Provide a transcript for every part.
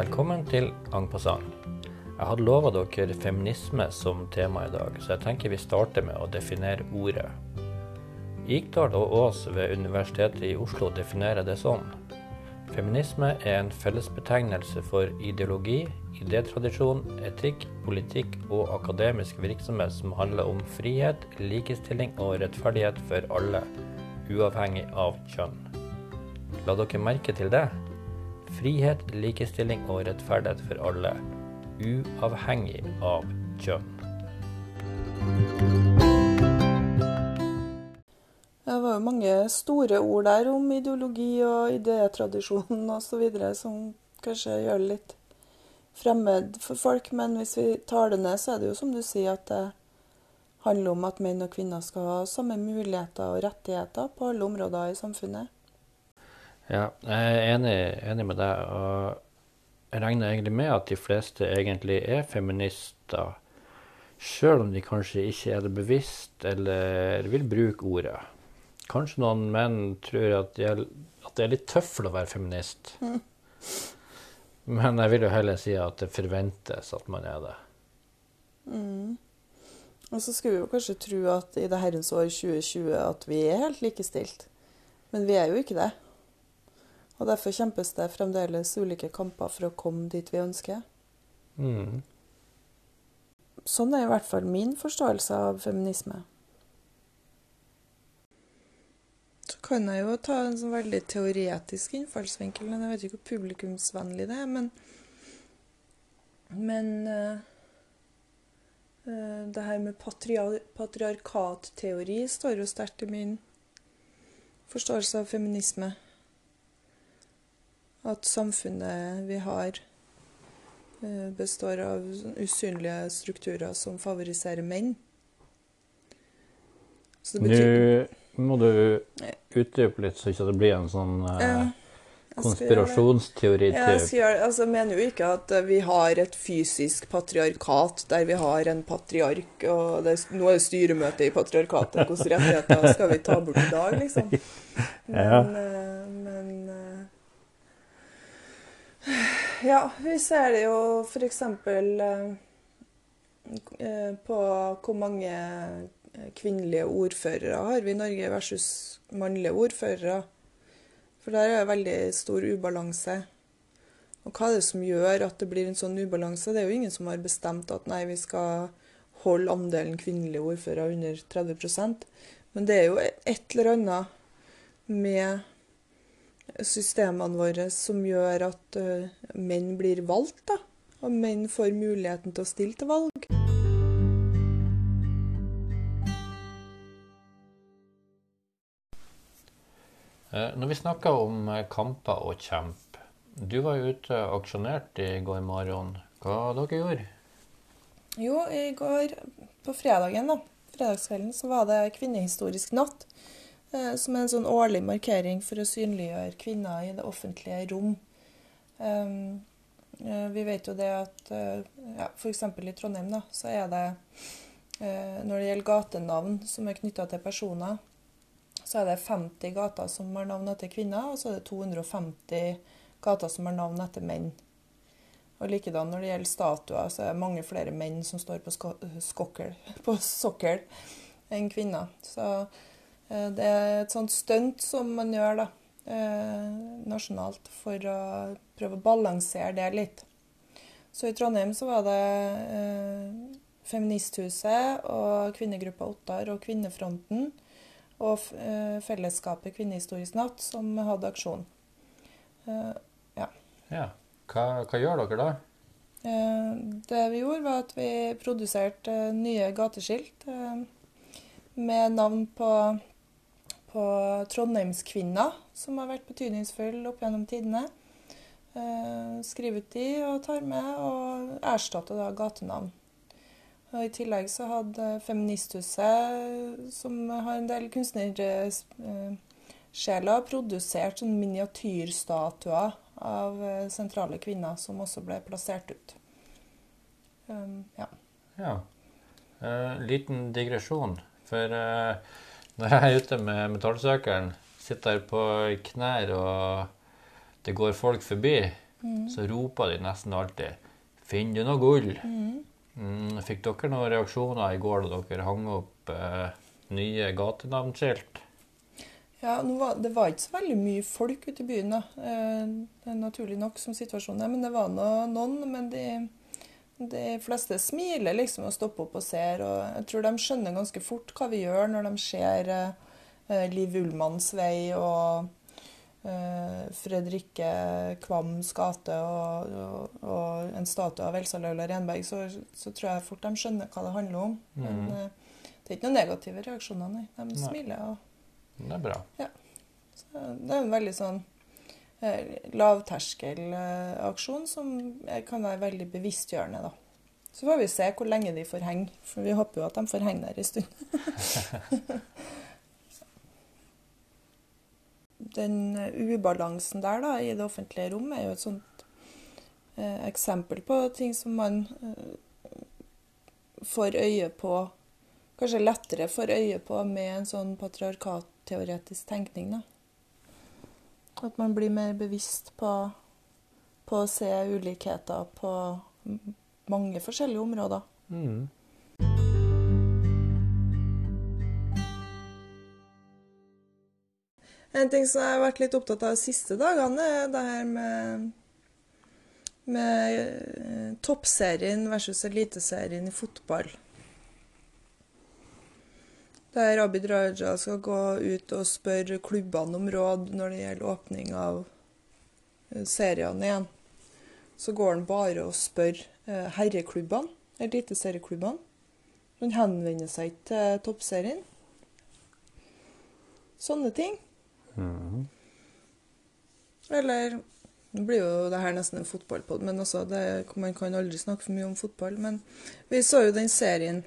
Velkommen til Ang pasang. Jeg hadde lova dere feminisme som tema i dag, så jeg tenker vi starter med å definere ordet. Ikdal og Aas ved Universitetet i Oslo definerer det sånn. Feminisme er en fellesbetegnelse for ideologi, idétradisjon, etikk, politikk og akademisk virksomhet som handler om frihet, likestilling og rettferdighet for alle, uavhengig av kjønn. La dere merke til det. Frihet, likestilling og rettferdighet for alle, uavhengig av kjønn. Det var jo mange store ord der om ideologi og idétradisjon osv. som kanskje gjør det litt fremmed for folk. Men hvis vi tar det ned, så er det jo som du sier at det handler om at menn og kvinner skal ha samme muligheter og rettigheter på alle områder i samfunnet. Ja, jeg er enig, enig med deg. og Jeg regner egentlig med at de fleste egentlig er feminister, sjøl om de kanskje ikke er det bevisst eller vil bruke ordet. Kanskje noen menn tror at, de er, at det er litt tøft å være feminist. Men jeg vil jo heller si at det forventes at man er det. Mm. Og så skulle vi jo kanskje tro at i det herrens år 2020 at vi er helt likestilt. Men vi er jo ikke det. Og derfor kjempes det fremdeles ulike kamper for å komme dit vi ønsker. Mm. Sånn er i hvert fall min forståelse av feminisme. Så kan jeg jo ta en sånn veldig teoretisk innfallsvinkel. men Jeg vet ikke hvor publikumsvennlig det er, men Men uh, uh, det her med patriar patriarkatteori står jo sterkt i min forståelse av feminisme. At samfunnet vi har, uh, består av usynlige strukturer som favoriserer menn. Så det betyr Nå må du utdype litt, så ikke det blir en sånn eh, Ja, konspirasjonsteori. Ja, jeg, altså, mener jo ikke at eh, vi har et fysisk patriarkat der vi har en patriark, og det, nå er det styremøte i patriarkatet. Hvilke rettigheter skal vi ta bort i dag, liksom? Ja. Men, eh, men eh, Ja, vi ser det jo f.eks. Eh, på hvor mange kvinnelige ordførere har vi i Norge versus mannlige ordførere. For der er det veldig stor ubalanse. Og hva er det som gjør at det blir en sånn ubalanse? Det er jo ingen som har bestemt at nei, vi skal holde andelen kvinnelige ordførere under 30% Men det er jo et eller annet med systemene våre som gjør at eh, menn blir valgt, da. Og menn får muligheten til å stille til valg. Eh, Når vi snakker om eh, kamper og kjemp Du var jo ute og aksjonerte i går morgen. Hva dere gjorde Jo, i går på fredagen, da, fredagskvelden, så var det kvinnehistorisk natt. Eh, som er en sånn årlig markering for å synliggjøre kvinner i det offentlige rom. Um, eh, vi vet jo det at eh, ja, f.eks. i Trondheim da, så er det Når det gjelder gatenavn som er knytta til personer, så er det 50 gater som har navn etter kvinner, og så er det 250 gater som har navn etter menn. Og likedan når det gjelder statuer, så er det mange flere menn som står på, sko skokkel, på sokkel enn kvinner. Så det er et sånt stunt som man gjør da, eh, nasjonalt for å prøve å balansere det litt. Så i Trondheim så var det eh, Feministhuset og Kvinnegruppa Ottar og Kvinnefronten og eh, Fellesskapet Kvinnehistorisk natt som hadde aksjon. Ja. Ja. Hva, hva gjør dere da? Eh, Det vi gjorde, var at vi produserte eh, nye gateskilt eh, med navn på, på Trondheimskvinna, som har vært betydningsfull opp gjennom tidene. Skriver Skrive ut de og tar med, og erstatter da gatenavn. Og I tillegg så hadde Feministhuset, som har en del kunstnersjeler, produsert sånn miniatyrstatuer av eh, sentrale kvinner som også ble plassert ut. Ja. Ja. Eh, liten digresjon. For eh, når jeg er ute med metallsøkeren, sitter på knær og det går folk forbi, så roper de nesten alltid 'Finner du noe gull?' Mm, fikk dere noen reaksjoner i går da dere hang opp eh, nye gatenavnskilt? Ja, var, Det var ikke så veldig mye folk ute i byen, da. Eh, naturlig nok som situasjonen er. Men det var noen. Men de, de fleste smiler liksom og stopper opp og ser. Og jeg tror de skjønner ganske fort hva vi gjør når de ser eh, Liv Ullmanns vei og eh, Fredrikke Kvams gate og, og, og en statue av Elsa Laula Renberg, så, så, tror jeg fort de skjønner hva det handler om. Men Mhm. eh, det er ikke noen negative reaksjoner, nei. De Nei. smiler. og Det er bra. så Det er en veldig sånn eh, lavterskelaksjon som eh, kan være veldig bevisstgjørende, da. Så får vi se hvor lenge de får henge, for vi håper jo at de får henge der en stund. Den eh, ubalansen der da, i det offentlige rom er jo et sånt eh, eksempel på ting som man eh, får øye på Kanskje lettere får øye på med en sånn patriarkatteoretisk tenkning. da. At man blir mer bevisst på, på å se ulikheter på mange forskjellige områder. Mm. En ting som jeg har vært litt opptatt av de siste dagene, er det her med, med eh, toppserien versus eliteserien i fotball. Der Abid Raja skal gå ut og spørre klubbene om råd når det gjelder åpning av eh, seriene igjen. Så går han bare og spør herreklubbene, herreklubbene, eliteserieklubbene. Han henvender seg ikke til toppserien. Sånne ting. Mm. Eller Nå blir jo det her nesten en fotballpod, men altså, det, man kan aldri snakke for mye om fotball. Men vi så jo den serien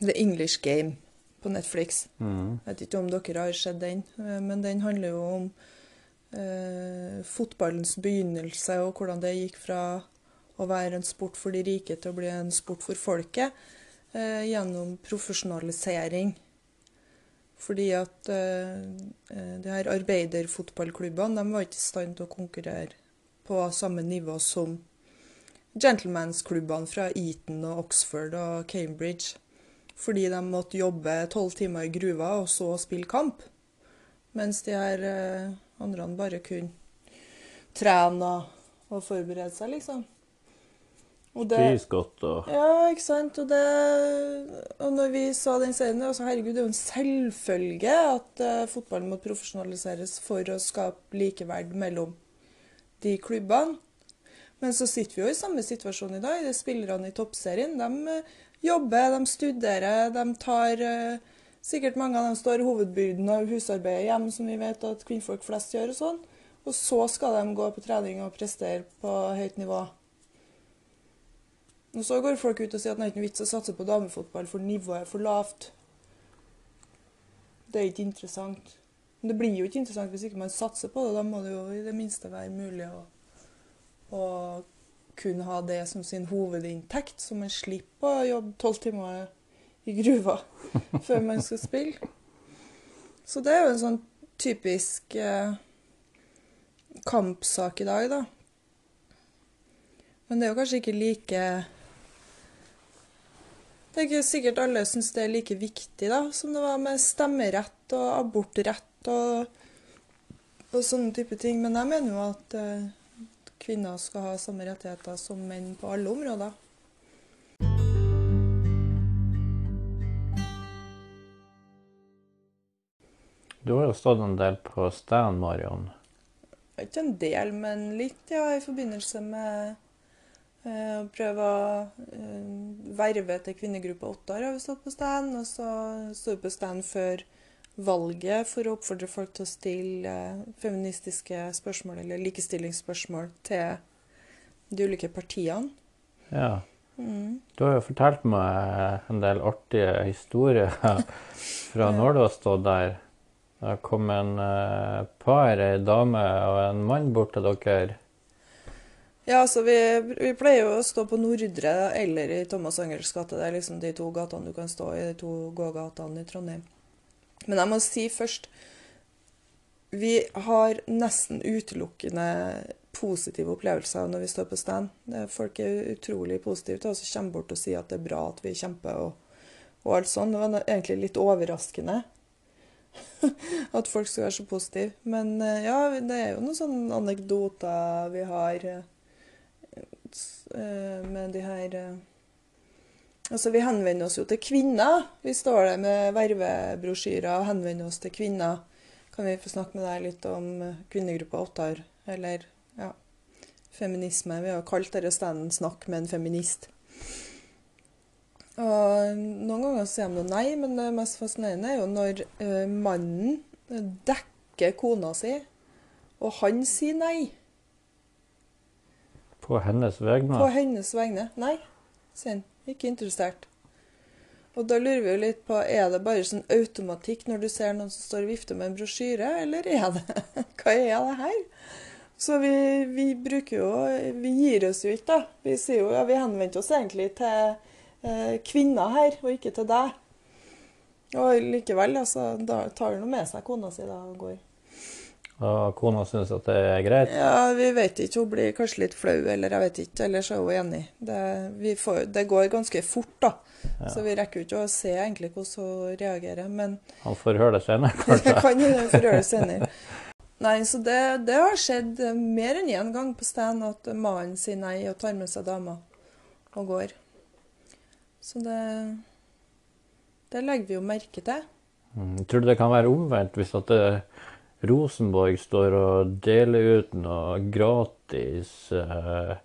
The English Game på Netflix. Mm. Jeg vet ikke om dere har sett den, eh, men den handler jo om eh, fotballens begynnelse og hvordan det gikk fra å være en sport for de rike til å bli en sport for folket eh, gjennom profesjonalisering. Fordi at eh, eh, de her arbeiderfotballklubbene de var ikke i stand til å konkurrere på samme nivå som gentlemansklubbene fra Eton og Oxford og Cambridge. Fordi de måtte jobbe tolv timer i gruva og så spille kamp. Mens de her eh, andre bare kunne trene og, forberede seg, liksom. Og det, og ja, ikke sant. Og, det, og når vi sa den serien, altså herregud, det er jo en selvfølge at uh, fotballen må profesjonaliseres for å skape likeverd mellom de klubbene. Men så sitter vi jo i samme situasjon i dag. De spillerne i toppserien de eh, jobber, de studerer, de tar eh, Sikkert mange av dem står hovedbyrden av husarbeidet hjemme, som vi vet at kvinnfolk flest gjør. Og sånn. Og så skal de gå på trening og prestere på høyt nivå. Og så går folk ut og sier at det er ikke noe vits å satse på damefotball, for nivået er for lavt. Det er ikke interessant. Men det blir jo ikke interessant hvis ikke man satser på det. Da må det jo i det minste være mulig å, å kunne ha det som sin hovedinntekt, så man slipper å jobbe tolv timer i gruva før man skal spille. Så det er jo en sånn typisk eh, kampsak i dag, da. Men det er jo kanskje ikke like Det er ikke sikkert alle syns det er like viktig da, som det var med stemmerett og abortrett og, og sånne type ting. Men jeg mener jo at eh, kvinner skal ha samme rettigheter som menn på alle områder. Du har jo stått en del på stand, Marion. Ikke en del, men litt, ja, i forbindelse med eh, å prøve å eh, verve til kvinnegruppa Ottar har vi stått på stand. Og så sto vi på stand før valget for å oppfordre folk til å stille eh, feministiske spørsmål eller likestillingsspørsmål til de ulike partiene. Ja. Mm. Du har jo fortalt meg en del artige historier fra når du har stått der. Det kom en eh, par, ei dame og en mann bort til dere. Ja, altså vi, vi pleier jo å stå på Nordre eller i Thomas Angels gate. Det er liksom de to gatene du kan stå i, de to gågatene i Trondheim. Men jeg må si først Vi har nesten utelukkende positive opplevelser når vi står på stand. Folk er utrolig positive til oss og kommer bort og sier at det er bra at vi kjemper og, og alt sånt. Det var egentlig litt overraskende at folk skulle være så positive. Men eh, ja, det er jo noen sånne anekdoter vi har eh, eh, med de her Altså, vi henvender oss jo til kvinner. Vi står der med vervebrosjyrer og henvender oss til kvinner. Kan vi få snakke med deg litt om kvinnegruppa Ottar, eller ja, feminisme? Vi har kalt dette standen 'Snakk med en feminist'. Og noen ganger sier de nei, men det mest fascinerende er jo når uh, mannen dekker kona si, og han sier nei. På hennes vegne? På hennes vegne. Nei, sier han. Ikke interessert. Og da lurer vi jo litt på, er det bare sånn automatikk når du ser noen som står og vifter med en brosjyre, eller er det Hva er det her? Så vi, vi bruker jo Vi gir oss jo ikke, da. Vi sier jo ja, vi henvendte oss egentlig til Eh, kvinner her, og ikke til deg. Og likevel, altså, da tar hun med seg kona si da og går. Og kona syns at det er greit? Ja, vi vet ikke. Hun blir kanskje litt flau, eller jeg vet ikke. Ellers er hun enig. Det, får, det går ganske fort, da. Ja. Så vi rekker jo ikke å se egentlig hvordan hun reagerer, men Han får høre det senere, kanskje? kan hende han får høre det senere. Nei, så det, det har skjedd mer enn én gang på stand at mannen sier nei og tar med seg dama og går. Så det, det legger vi jo merke til. Mm, tror du det kan være omvendt hvis at det, Rosenborg står og deler ut noe gratis eh,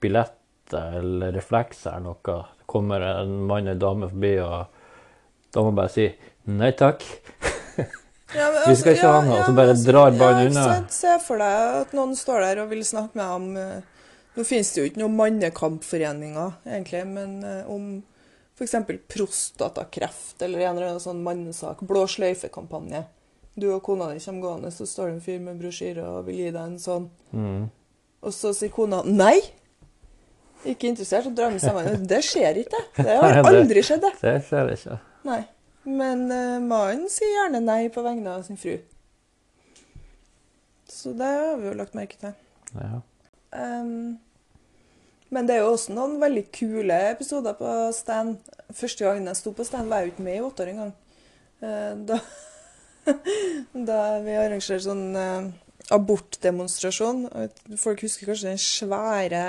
billetter eller reflekser eller noe? Det kommer en mann eller dame forbi, og da må man bare si nei takk. Ja, altså, vi skal ikke ja, ha noe, ja, så bare altså, drar ballen unna. Se for deg at noen står der og vil snakke med ham. Eh, nå finnes det jo ikke noen mannekampforeninger, egentlig, men eh, om F.eks. prostatakreft eller en eller annen sånn mannesak. Blå sløyfe-kampanje. Du og kona di kommer gående, så står det en fyr med brosjyre og vil gi deg en sånn. Mm. Og så sier kona nei. Ikke interessert, og drar med sammen. Det skjer ikke, det. har aldri skjedd, det. Det skjer ikke. Nei. Men uh, mannen sier gjerne nei på vegne av sin fru. Så det har vi jo lagt merke til. Ja. Um, men det er jo også noen veldig kule episoder på stand. Første gangen jeg sto på stand, var jeg jo ikke med i åtte år engang. Uh, da, da vi arrangerte sånn eh, abortdemonstrasjon. Folk husker kanskje den svære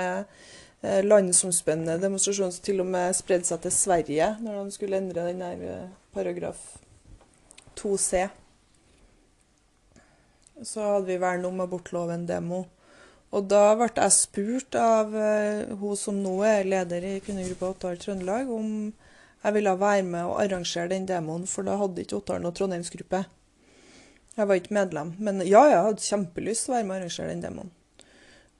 eh, landsomspennende demonstrasjonen som til og med spredde seg til Sverige når de skulle endre den der paragraf 2c. Så hadde vi vern om abortloven-demo. Og da ble jeg spurt av eh, hun som nå er leder i kvinnegruppa Oppdal Trøndelag, om jeg ville være med og arrangere den demoen, for da hadde ikke Oppdal noen trondheimsgruppe. Jeg var ikke medlem. Men ja, jeg hadde kjempelyst til å være med og arrangere den demoen.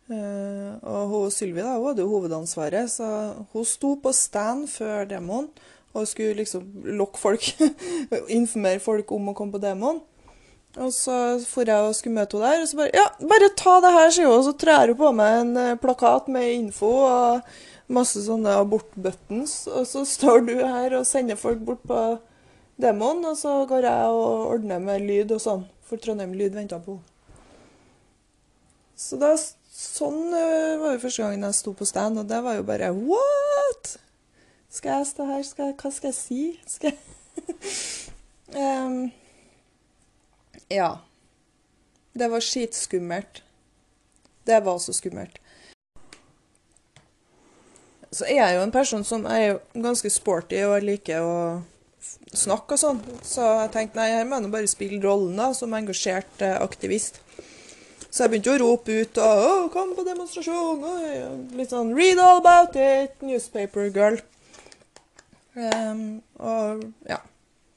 Uh, og Sylvi da, hun hadde jo hovedansvaret, så hun sto på stand før demoen og skulle liksom lokke folk, informere folk om å komme på demoen. Og så for jeg og skulle møte henne der, og så bare Ja, bare ta det her, sier hun. Og så trær hun på meg en eh, plakat med info og masse sånne abortbuttons. Og så står du her og sender folk bort på demoen, og så går jeg og ordner med lyd og sånn. For Trondheim Lyd venta på henne. Så da, sånn uh, var jo første gangen jeg sto på stand, og det var jo bare What?! Skal jeg stå her? Skal jeg, hva skal jeg si? Skal jeg um, Ja. Det var skitskummelt. Det var så skummelt. Så jeg er jo en person som er ganske sporty og liker å snakke og sånn. Så jeg tenkte nei, jeg må nå bare spille rollen da, som engasjert eh, aktivist. Så jeg begynte å rope ut og å, 'Kom på demonstrasjon!' Og litt sånn 'Read all about it!' Newspaper girl. Um, og ja.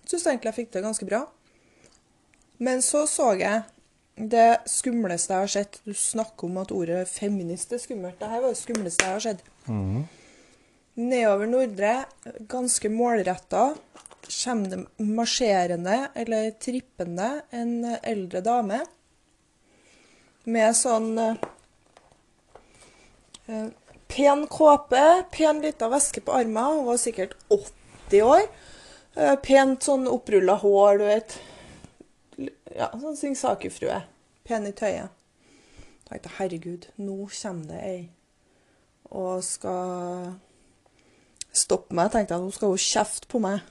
Syns egentlig jeg fikk det ganske bra. Men så så jeg det skumleste jeg har sett. Du snakker om at ordet feminist er skummelt. Dette var det skumleste jeg har sett. Mm. Nedover Nordre, ganske målretta, kommer det marsjerende eller trippende en eldre dame med sånn eh, pen kåpe, pen lita veske på armen. Hun var sikkert 80 år. Eh, pent sånn opprulla hår, du vet ja, sånn Singsaker-frue. Pen i tøyet. tenkte herregud, nå kommer det ei og skal stoppe meg. tenkte jeg, Nå skal hun kjefte på meg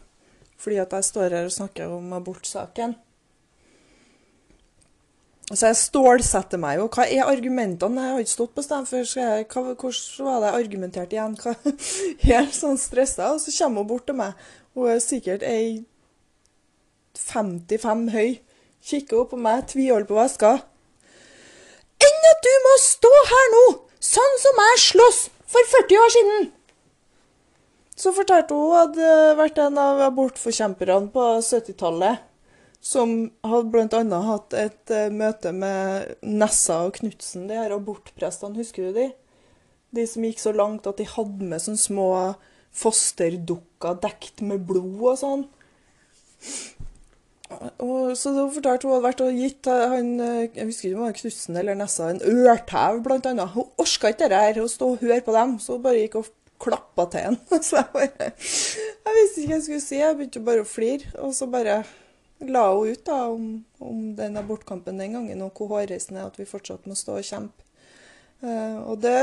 fordi at jeg står her og snakker om abortsaken. Så jeg stålsetter meg jo. Hva er argumentene? Jeg har ikke stått på stedet før. Hvordan var det jeg argumenterte igjen? Hva, helt sånn stressa. Og så kommer hun bort til meg. Hun er sikkert ei 55 høy. Kikker opp på meg, tviholder på hva jeg skal. Enn at du må stå her nå, sånn som jeg sloss for 40 år siden! Så fortalte hun at hun hadde vært en av abortforkjemperne på 70-tallet. Som hadde bl.a. hatt et uh, møte med Nessa og Knutsen, de her abortprestene, husker du de? De som gikk så langt at de hadde med sånne små fosterdukker dekt med blod og sånn. Og, så da fortalte hun hadde vært og gitt han jeg husker ikke om det var Knutsen eller Nessa en ørtau, annet. Hun orka ikke det her, å stå og høre på dem, så hun bare gikk og klappa til han. Så jeg bare Jeg visste ikke hva jeg skulle si, jeg begynte bare å flire. Og så bare la hun ut da, om, om den abortkampen den gangen, og hvor hårreisende at vi fortsatt må stå og kjempe. Uh, og det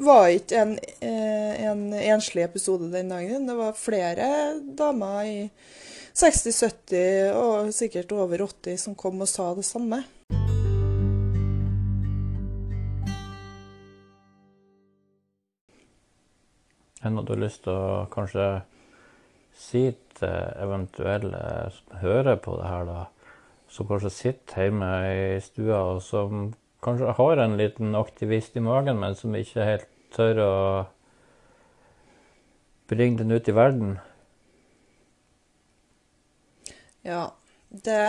var ikke en, uh, en enslig episode den dagen. Det var flere damer i 60-70 og sikkert over 80 som kom og sa det samme. Er det du har lyst til å kanskje si til eventuelle som hører på det her, da, som kanskje sitter hjemme i stua, og som kanskje har en liten aktivist i magen, men som ikke helt tør å bringe den ut i verden? Ja, det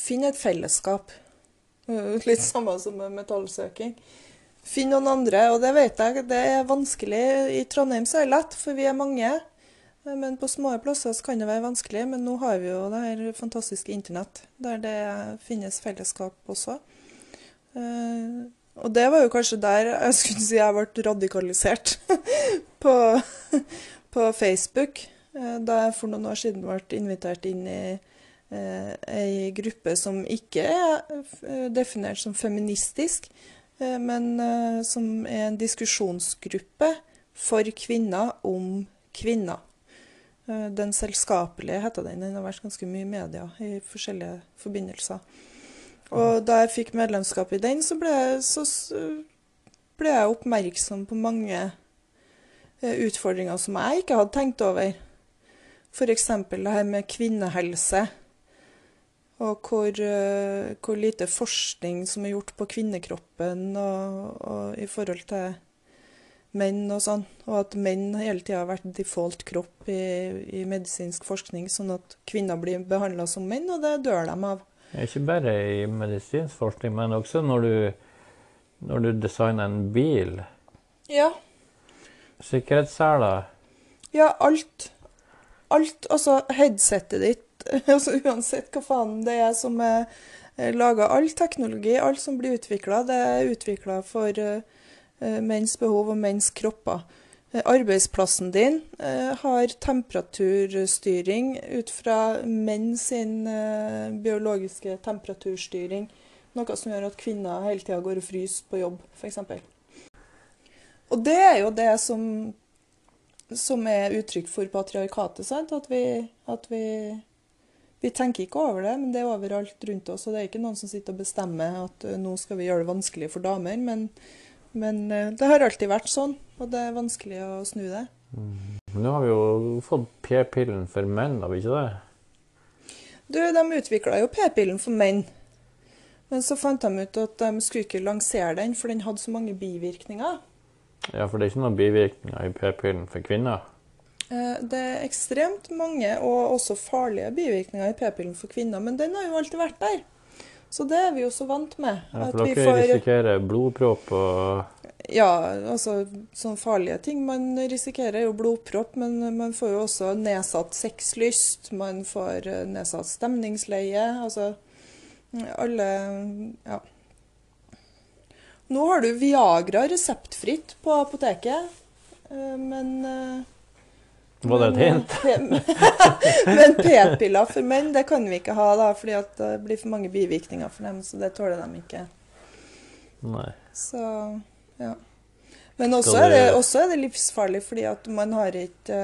Finn et fellesskap. Litt samme som med metallsøking. Finn noen andre, og det vet jeg det er vanskelig. I Trondheim så er det lett, for vi er mange. Men på små plasser så kan det være vanskelig. Men nå har vi jo det her fantastiske internett, der det finnes fellesskap også. Eh, og det var jo kanskje der jeg skulle si jeg ble radikalisert. på, på Facebook. Eh, da jeg for noen år siden ble invitert inn i eh, ei gruppe som ikke er definert som feministisk, men eh, som er en diskusjonsgruppe for kvinner om kvinner. Eh, den selskapelige heter den. Den har vært ganske mye i media i forskjellige forbindelser. Og da jeg fikk medlemskap i den, så ble, så ble jeg oppmerksom på mange utfordringer som jeg ikke hadde tenkt over. F.eks. det her med kvinnehelse. Og hvor, uh, hvor, lite forskning som er gjort på kvinnekroppen og, og i forhold til menn og sånn. Og at menn hele tida har vært default kropp i, i, medisinsk forskning, sånn at kvinner blir behandla som menn, og det dør de av. Ikke bare i medisinsk forskning, men også når du, når du designer en bil. Ja. Sikkerhetsseler. Ja, alt. Alt. Altså, headsetet ditt altså Uansett hva faen det er som er laga. All teknologi, alt som blir utvikla, det er utvikla for uh, menns behov og menns kropper. Arbeidsplassen din har temperaturstyring ut fra menn sin biologiske temperaturstyring. Noe som gjør at kvinner hele tida går og fryser på jobb, f.eks. Og det er jo det som, som er uttrykk for patriarkatet. Sant? At vi, at vi vi tenker ikke over det, men det er overalt rundt oss. Og det er ikke noen som sitter og bestemmer at uh, nå skal vi gjøre det vanskelig for damer. Men, men uh, det har alltid vært sånn, og det er vanskelig å snu det. Mm. Nå har vi jo fått p-pillen for menn, har vi ikke det? Du, de utvikla jo p-pillen for menn. Men så fant de ut at de skulle ikke lansere den, for den hadde så mange bivirkninger. Ja, for det er ikke noen bivirkninger i p-pillen for kvinner? Eh, det er ekstremt mange og også farlige bivirkninger i p-pillen for kvinner, men den har jo alltid vært der. Så det er vi jo så vant med. Ja, For dere får... risikerer blodpropp og Ja, altså sånne farlige ting. Man risikerer jo blodpropp, men man får jo også nedsatt sexlyst. Man får eh, nedsatt stemningsleie. Altså alle Ja. Nå har du Viagra reseptfritt på apoteket, eh, men Var det et hint? Men p-piller for menn, det kan vi ikke ha, da, fordi det blir for mange bivirkninger for dem, så det tåler de ikke. Nei. Så, ja. Men også du... er, det, også er det livsfarlig, fordi at man har ikke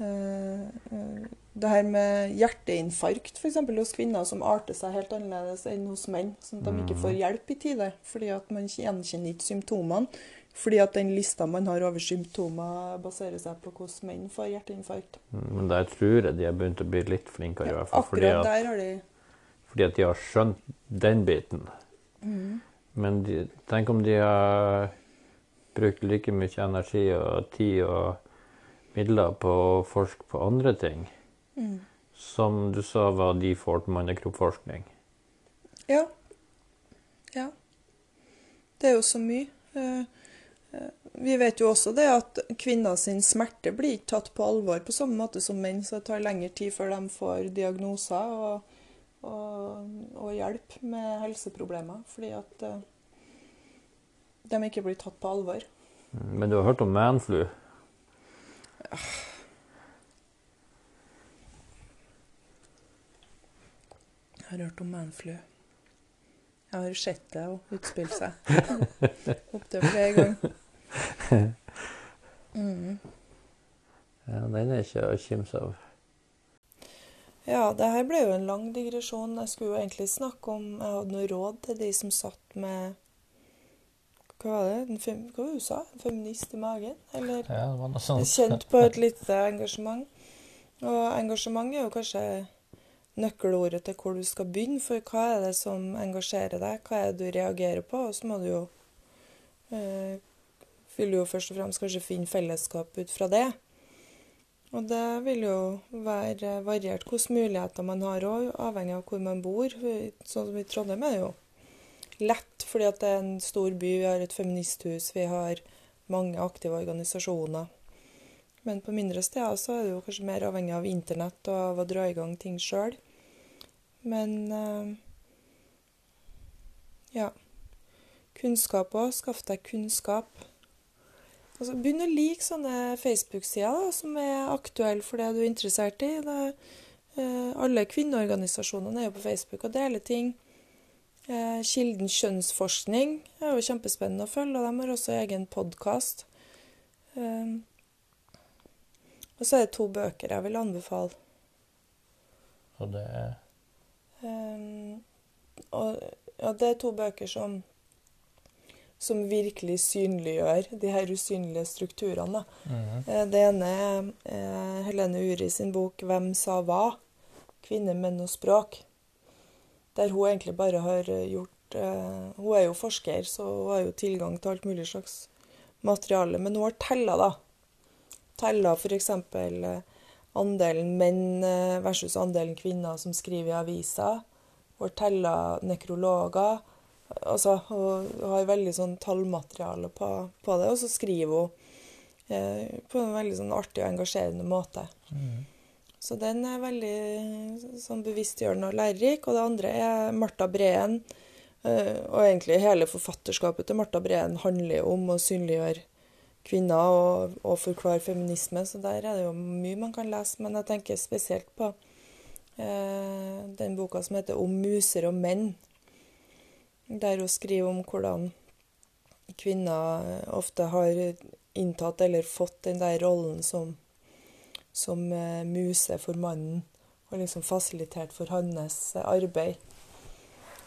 uh, uh, Det her med hjerteinfarkt, f.eks. hos kvinner, som arter seg helt annerledes enn hos menn. Sånn at de ikke får hjelp i tide, fordi at man gjenkjenner ikke symptomene. Fordi at den lista man har over symptomer, baserer seg på hvordan menn får hjerteinfarkt. Men der tror jeg de har begynt å bli litt flinkere, i hvert fall. Fordi at, de fordi at de har skjønt den biten. Men de, tenk om de har brukt like mye energi og tid og midler på å forske på andre ting. Som du sa var default mannekroppsforskning. Ja. Ja. Det er jo så mye. Vi vet jo også det at kvinner sin smerte blir ikke tatt på alvor på samme måte som menn, så det tar lengre tid før de får diagnoser og, og, og hjelp med helseproblemer, fordi at eh, de ikke blir tatt på alvor. Men du har hørt om manflu? Jeg har hørt om manflu. Jeg har sett det og utspille seg opptil flere ganger. Mm. Ja, den er ikke å kimse av. Ja, det her ble jo en lang digresjon. Jeg skulle jo egentlig snakke om Jeg hadde noe råd til de som satt med Hva var det? En fem, hva var det du sa? En feminist i magen? Eller Ja, det var noe sånt. kjent på et lite engasjement. Og engasjement er jo kanskje nøkkelordet til hvor du skal begynne. For hva er det som engasjerer deg? Hva er det du reagerer på? Og så må du jo eh, Vil du jo først og fremst kanskje finne fellesskap ut fra det. Og det vil jo være variert hvilke muligheter man har òg, avhengig av hvor man bor. Sånn som i Trondheim er det jo lett, fordi at det er en stor by. Vi har et feministhus, vi har mange aktive organisasjoner. Men på mindre steder så er det jo kanskje mer avhengig av internett og av å dra i gang ting sjøl. Men eh, ja. Kunnskap òg. Skaff deg kunnskap. Altså, Begynn å like sånne Facebook-sider som er aktuelle for det du er interessert i. Det, eh, alle kvinneorganisasjonene er jo på Facebook og deler ting. Eh, Kilden kjønnsforskning er jo kjempespennende å følge, og de har også egen podkast. Eh, og så er det to bøker jeg vil anbefale. Og det er Eh, og ja, det er to bøker som, som virkelig synliggjør de her usynlige strukturene. Mm. Det ene er eh, Helene Uri sin bok 'Hvem sa hva?' Kvinner, menn og språk. Der hun egentlig bare har gjort eh, Hun er jo forsker, så hun har jo tilgang til alt mulig slags materiale. Men hun har tella, da. Tella f.eks. Andelen menn versus andelen kvinner som skriver i aviser. Hun har tella nekrologer. Altså, hun hun har veldig sånn tallmateriale på, på det, og så skriver hun eh, på en veldig sånn artig og engasjerende måte. Mm. Så den er veldig sånn bevisstgjørende og lærerik. Og det andre er Marta Breen. eh, Og egentlig hele forfatterskapet til Marta Breen handler om å synliggjøre kvinner og, og forklare feminisme, så der er det jo mye man kan lese. Men jeg tenker spesielt på eh, den boka som heter 'Om muser og menn', der hun skriver om hvordan kvinner ofte har inntatt eller fått den der rollen som, som eh, muse for mannen, og liksom fasilitert for hans eh, arbeid.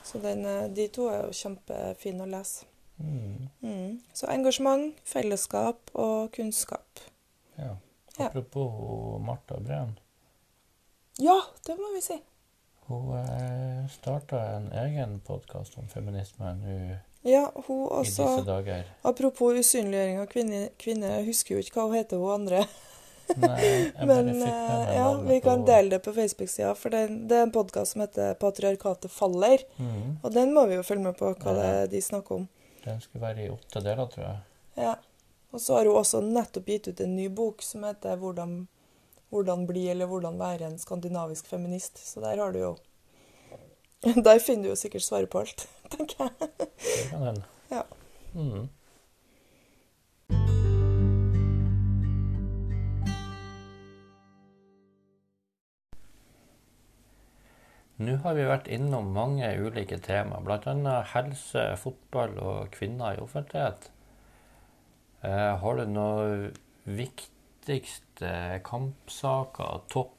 Så den, eh, de to er jo kjempefine å lese. Mm. Mm. Så engasjement, fellesskap og kunnskap. Ja. Ja. Apropos Marta Breen. Ja, det må vi si. Hun eh, starta en egen podkast om feminisme nå Ja, hun i også disse dager. Apropos usynliggjøring av kvinner, kvinner, jeg husker jo ikke hva hun heter, hun andre. Nei, Men eh, ja, vi kan på- dele det på Facebook-sida, for det, det er en podkast som heter 'Patriarkatet faller'. Mm. Og den må vi jo følge med på, hva Ja. de snakker om. Den skulle være i åtte deler, tror jeg. Ja. Og så har hun også nettopp gitt ut en ny bok som heter 'Hvordan, hvordan bli eller hvordan være en skandinavisk feminist. Så der har du jo Der finner du jo sikkert svaret på alt, tenker jeg. Det kan hende. Ja. Mm. Nå har vi vært innom mange ulike tema, bl.a. helse, fotball og kvinner i offentlighet. Eh, har du noe viktig viktigste kampsaker? Topp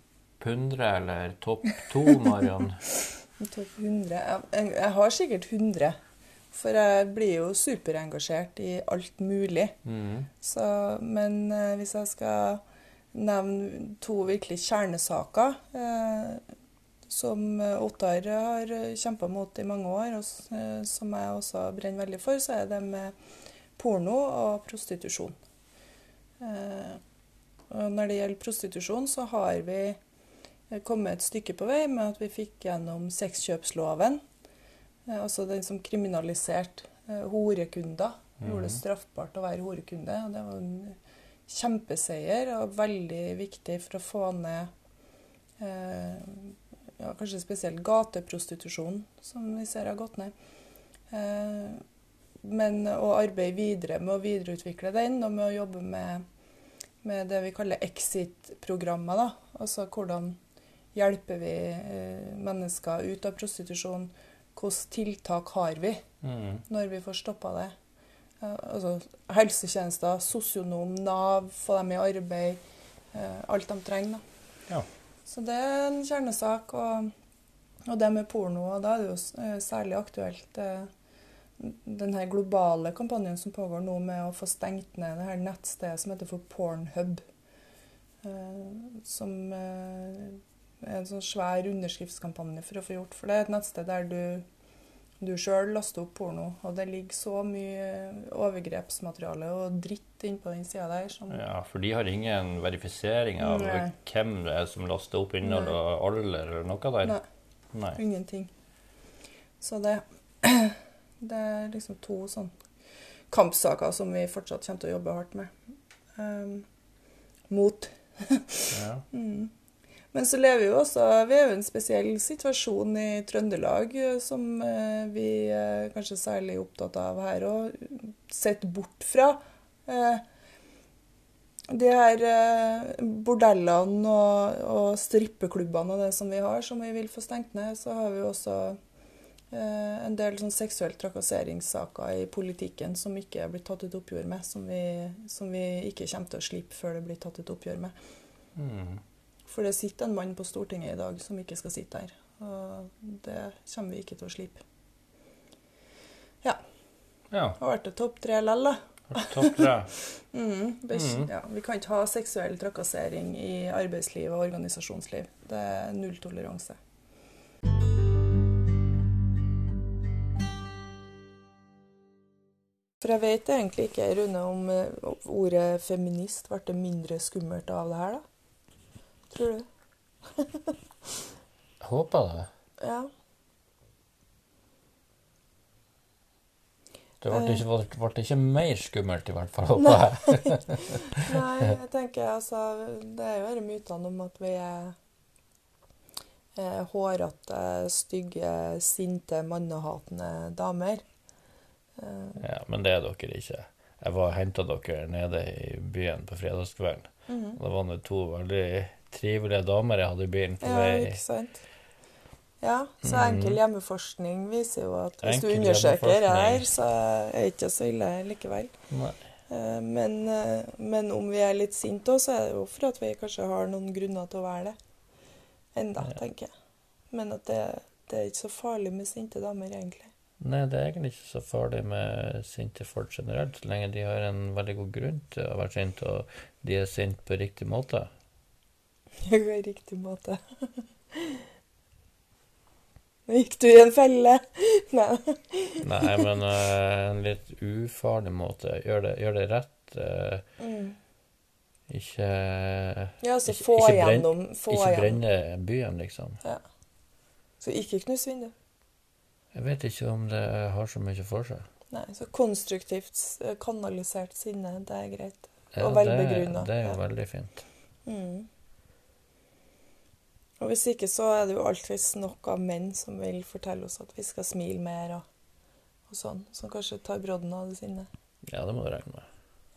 100 eller topp 2, Mariann? Topp 100 jeg, jeg har sikkert 100. For jeg blir jo superengasjert i alt mulig. Mm. Så, men eh, hvis jeg skal nevne to virkelig kjernesaker eh, som Ottar har kjempa mot i mange år, og eh, som jeg også brenner veldig for, så er det med porno og prostitusjon. Eh, og når det gjelder prostitusjon, så har vi kommet et stykke på vei med at vi fikk gjennom sexkjøpsloven. Eh, altså den som kriminaliserte eh, horekunder. Gjorde det Mhm. straffbart å være horekunde. og Det var en kjempeseier og veldig viktig for å få ned eh, ja, kanskje spesielt gateprostitusjon, som vi ser har gått ned. Eh, men å arbeide videre med å videreutvikle den, og med å jobbe med, med det vi kaller exit-programmer. da. Altså hvordan hjelper vi eh, mennesker ut av prostitusjon? Hvilke tiltak har vi Mm. når vi får stoppa det? Eh, altså helsetjenester, sosionom, Nav, få dem i arbeid. eh, alt de trenger. Ja. Så det er en kjernesak. Og, og det med porno, og da er det jo særlig aktuelt den her globale kampanjen som pågår nå med å få stengt ned det her nettstedet som heter for Pornhub. Eh, som eh, er en sånn svær underskriftskampanje for å få gjort. For det er et nettsted der du, du sjøl laster opp porno, og det ligger så mye overgrepsmateriale og dritt innpå den sida der som Ja, for de har ingen verifisering av Nei. hvem det er som laster opp innhold og alder eller noe der? Nei. Nei. Ingenting. Så det, det er liksom to sånn kampsaker som vi fortsatt kommer til å jobbe hardt med. Um, mot. Ja. Mm. Men så lever vi jo også Vi er jo en spesiell situasjon i Trøndelag eh, som eh, vi er kanskje særlig opptatt av her og sett bort fra. Eh, de her eh, bordellene og, og strippeklubbene og det som vi har, som vi vil få stengt ned, så har vi jo også eh, en del sånn seksuell trakasseringssaker i politikken som ikke blitt tatt et oppgjør med, som vi, som vi ikke kommer til å slippe før det blir tatt et oppgjør med. Mm. For det sitter en mann på Stortinget i dag som ikke skal sitte her. Og det kommer vi ikke til å slippe. ja. Det har vært et topp tre lell, da. Topp tre. Mm, Mhm. ja, vi kan ikke ha seksuell trakassering i arbeidsliv og organisasjonsliv. Det er nulltoleranse. For jeg vet egentlig ikke, Rune, om eh, ordet feminist ble mindre skummelt av det her, da? Tror du? Håper det. Ja. Det ble ikke, ble ikke mer skummelt, i hvert fall, håper jeg. Nei, jeg tenker altså Det er jo disse mytene om at vi er eh, hårete, stygge, sinte, mannehatende damer. Ja, men det er dere ikke. Jeg var og henta dere nede i byen på fredagskvelden. mhm. Det var nå to veldig trivelige damer jeg hadde i bilen på Ja, ikke sant? Ja, så Mhm. enkel hjemmeforskning viser jo at hvis du undersøker her, så er det ikke så ille likevel. Nei. Eh, Men, eh, men om vi er litt sinte òg, så er det jo for at vi kanskje har noen grunner til å være det. Enda, Ja. tenker jeg. Men at det, det er ikke så farlig med sinte damer, egentlig. Nei, det er egentlig ikke så farlig med sinte folk generelt, så lenge de har en veldig god grunn til å være sinte, og de er sinte på riktig måte. På riktig måte. Nå gikk du i en felle. Nei. Nei, men uh, en litt ufarlig måte. Gjør det, gjør det rett. Uh, Mm. ikke Ja, altså få brenn- ikke brenne byen, liksom. Ja. Så ikke knus vinduet. Jeg vet ikke om det har så mye for seg. Nei, så konstruktivt kanalisert sinne, det er greit. Ja, Og det, det er jo veldig fint. Mm. Og hvis ikke så er det jo alltid nok av menn som vil fortelle oss at vi skal smile mer og, og sånn. Som kanskje tar brodden av det sinnet. Ja, det må du regne med.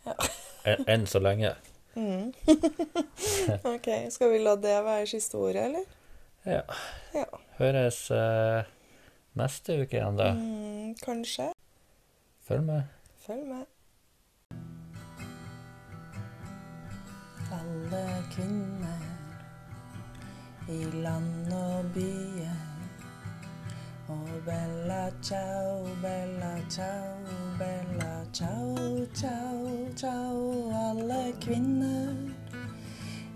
Ja. En, enn så lenge. Mm. OK, skal vi la det være siste ordet, eller? Ja. Ja. Høres eh, neste uke igjen, da. Mm, kanskje. Følg med. Følg med. Alle kvinner i land og byer. Og bella ciao, bella ciao, bella ciao, ciao, ciao. Alle kvinner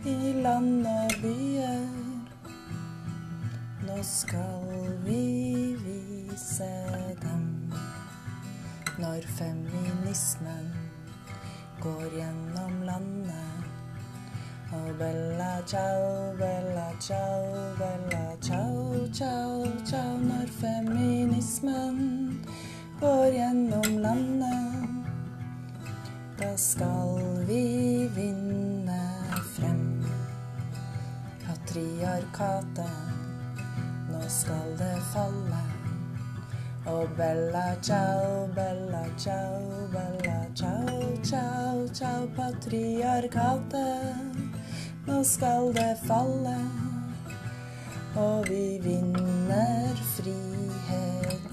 i land og byer. Nå skal vi vise dem når feminismen går gjennom landet. Og bella ciao, bella ciao, bella ciao, ciao, ciao. Når feminismen går gjennom landet, da skal vi vinne frem. Patriarkatet, nå skal det falle. Og bella ciao, bella ciao, bella ciao, ciao, ciao, patriarkatet. Nå skal det falle, og vi vinner frihet.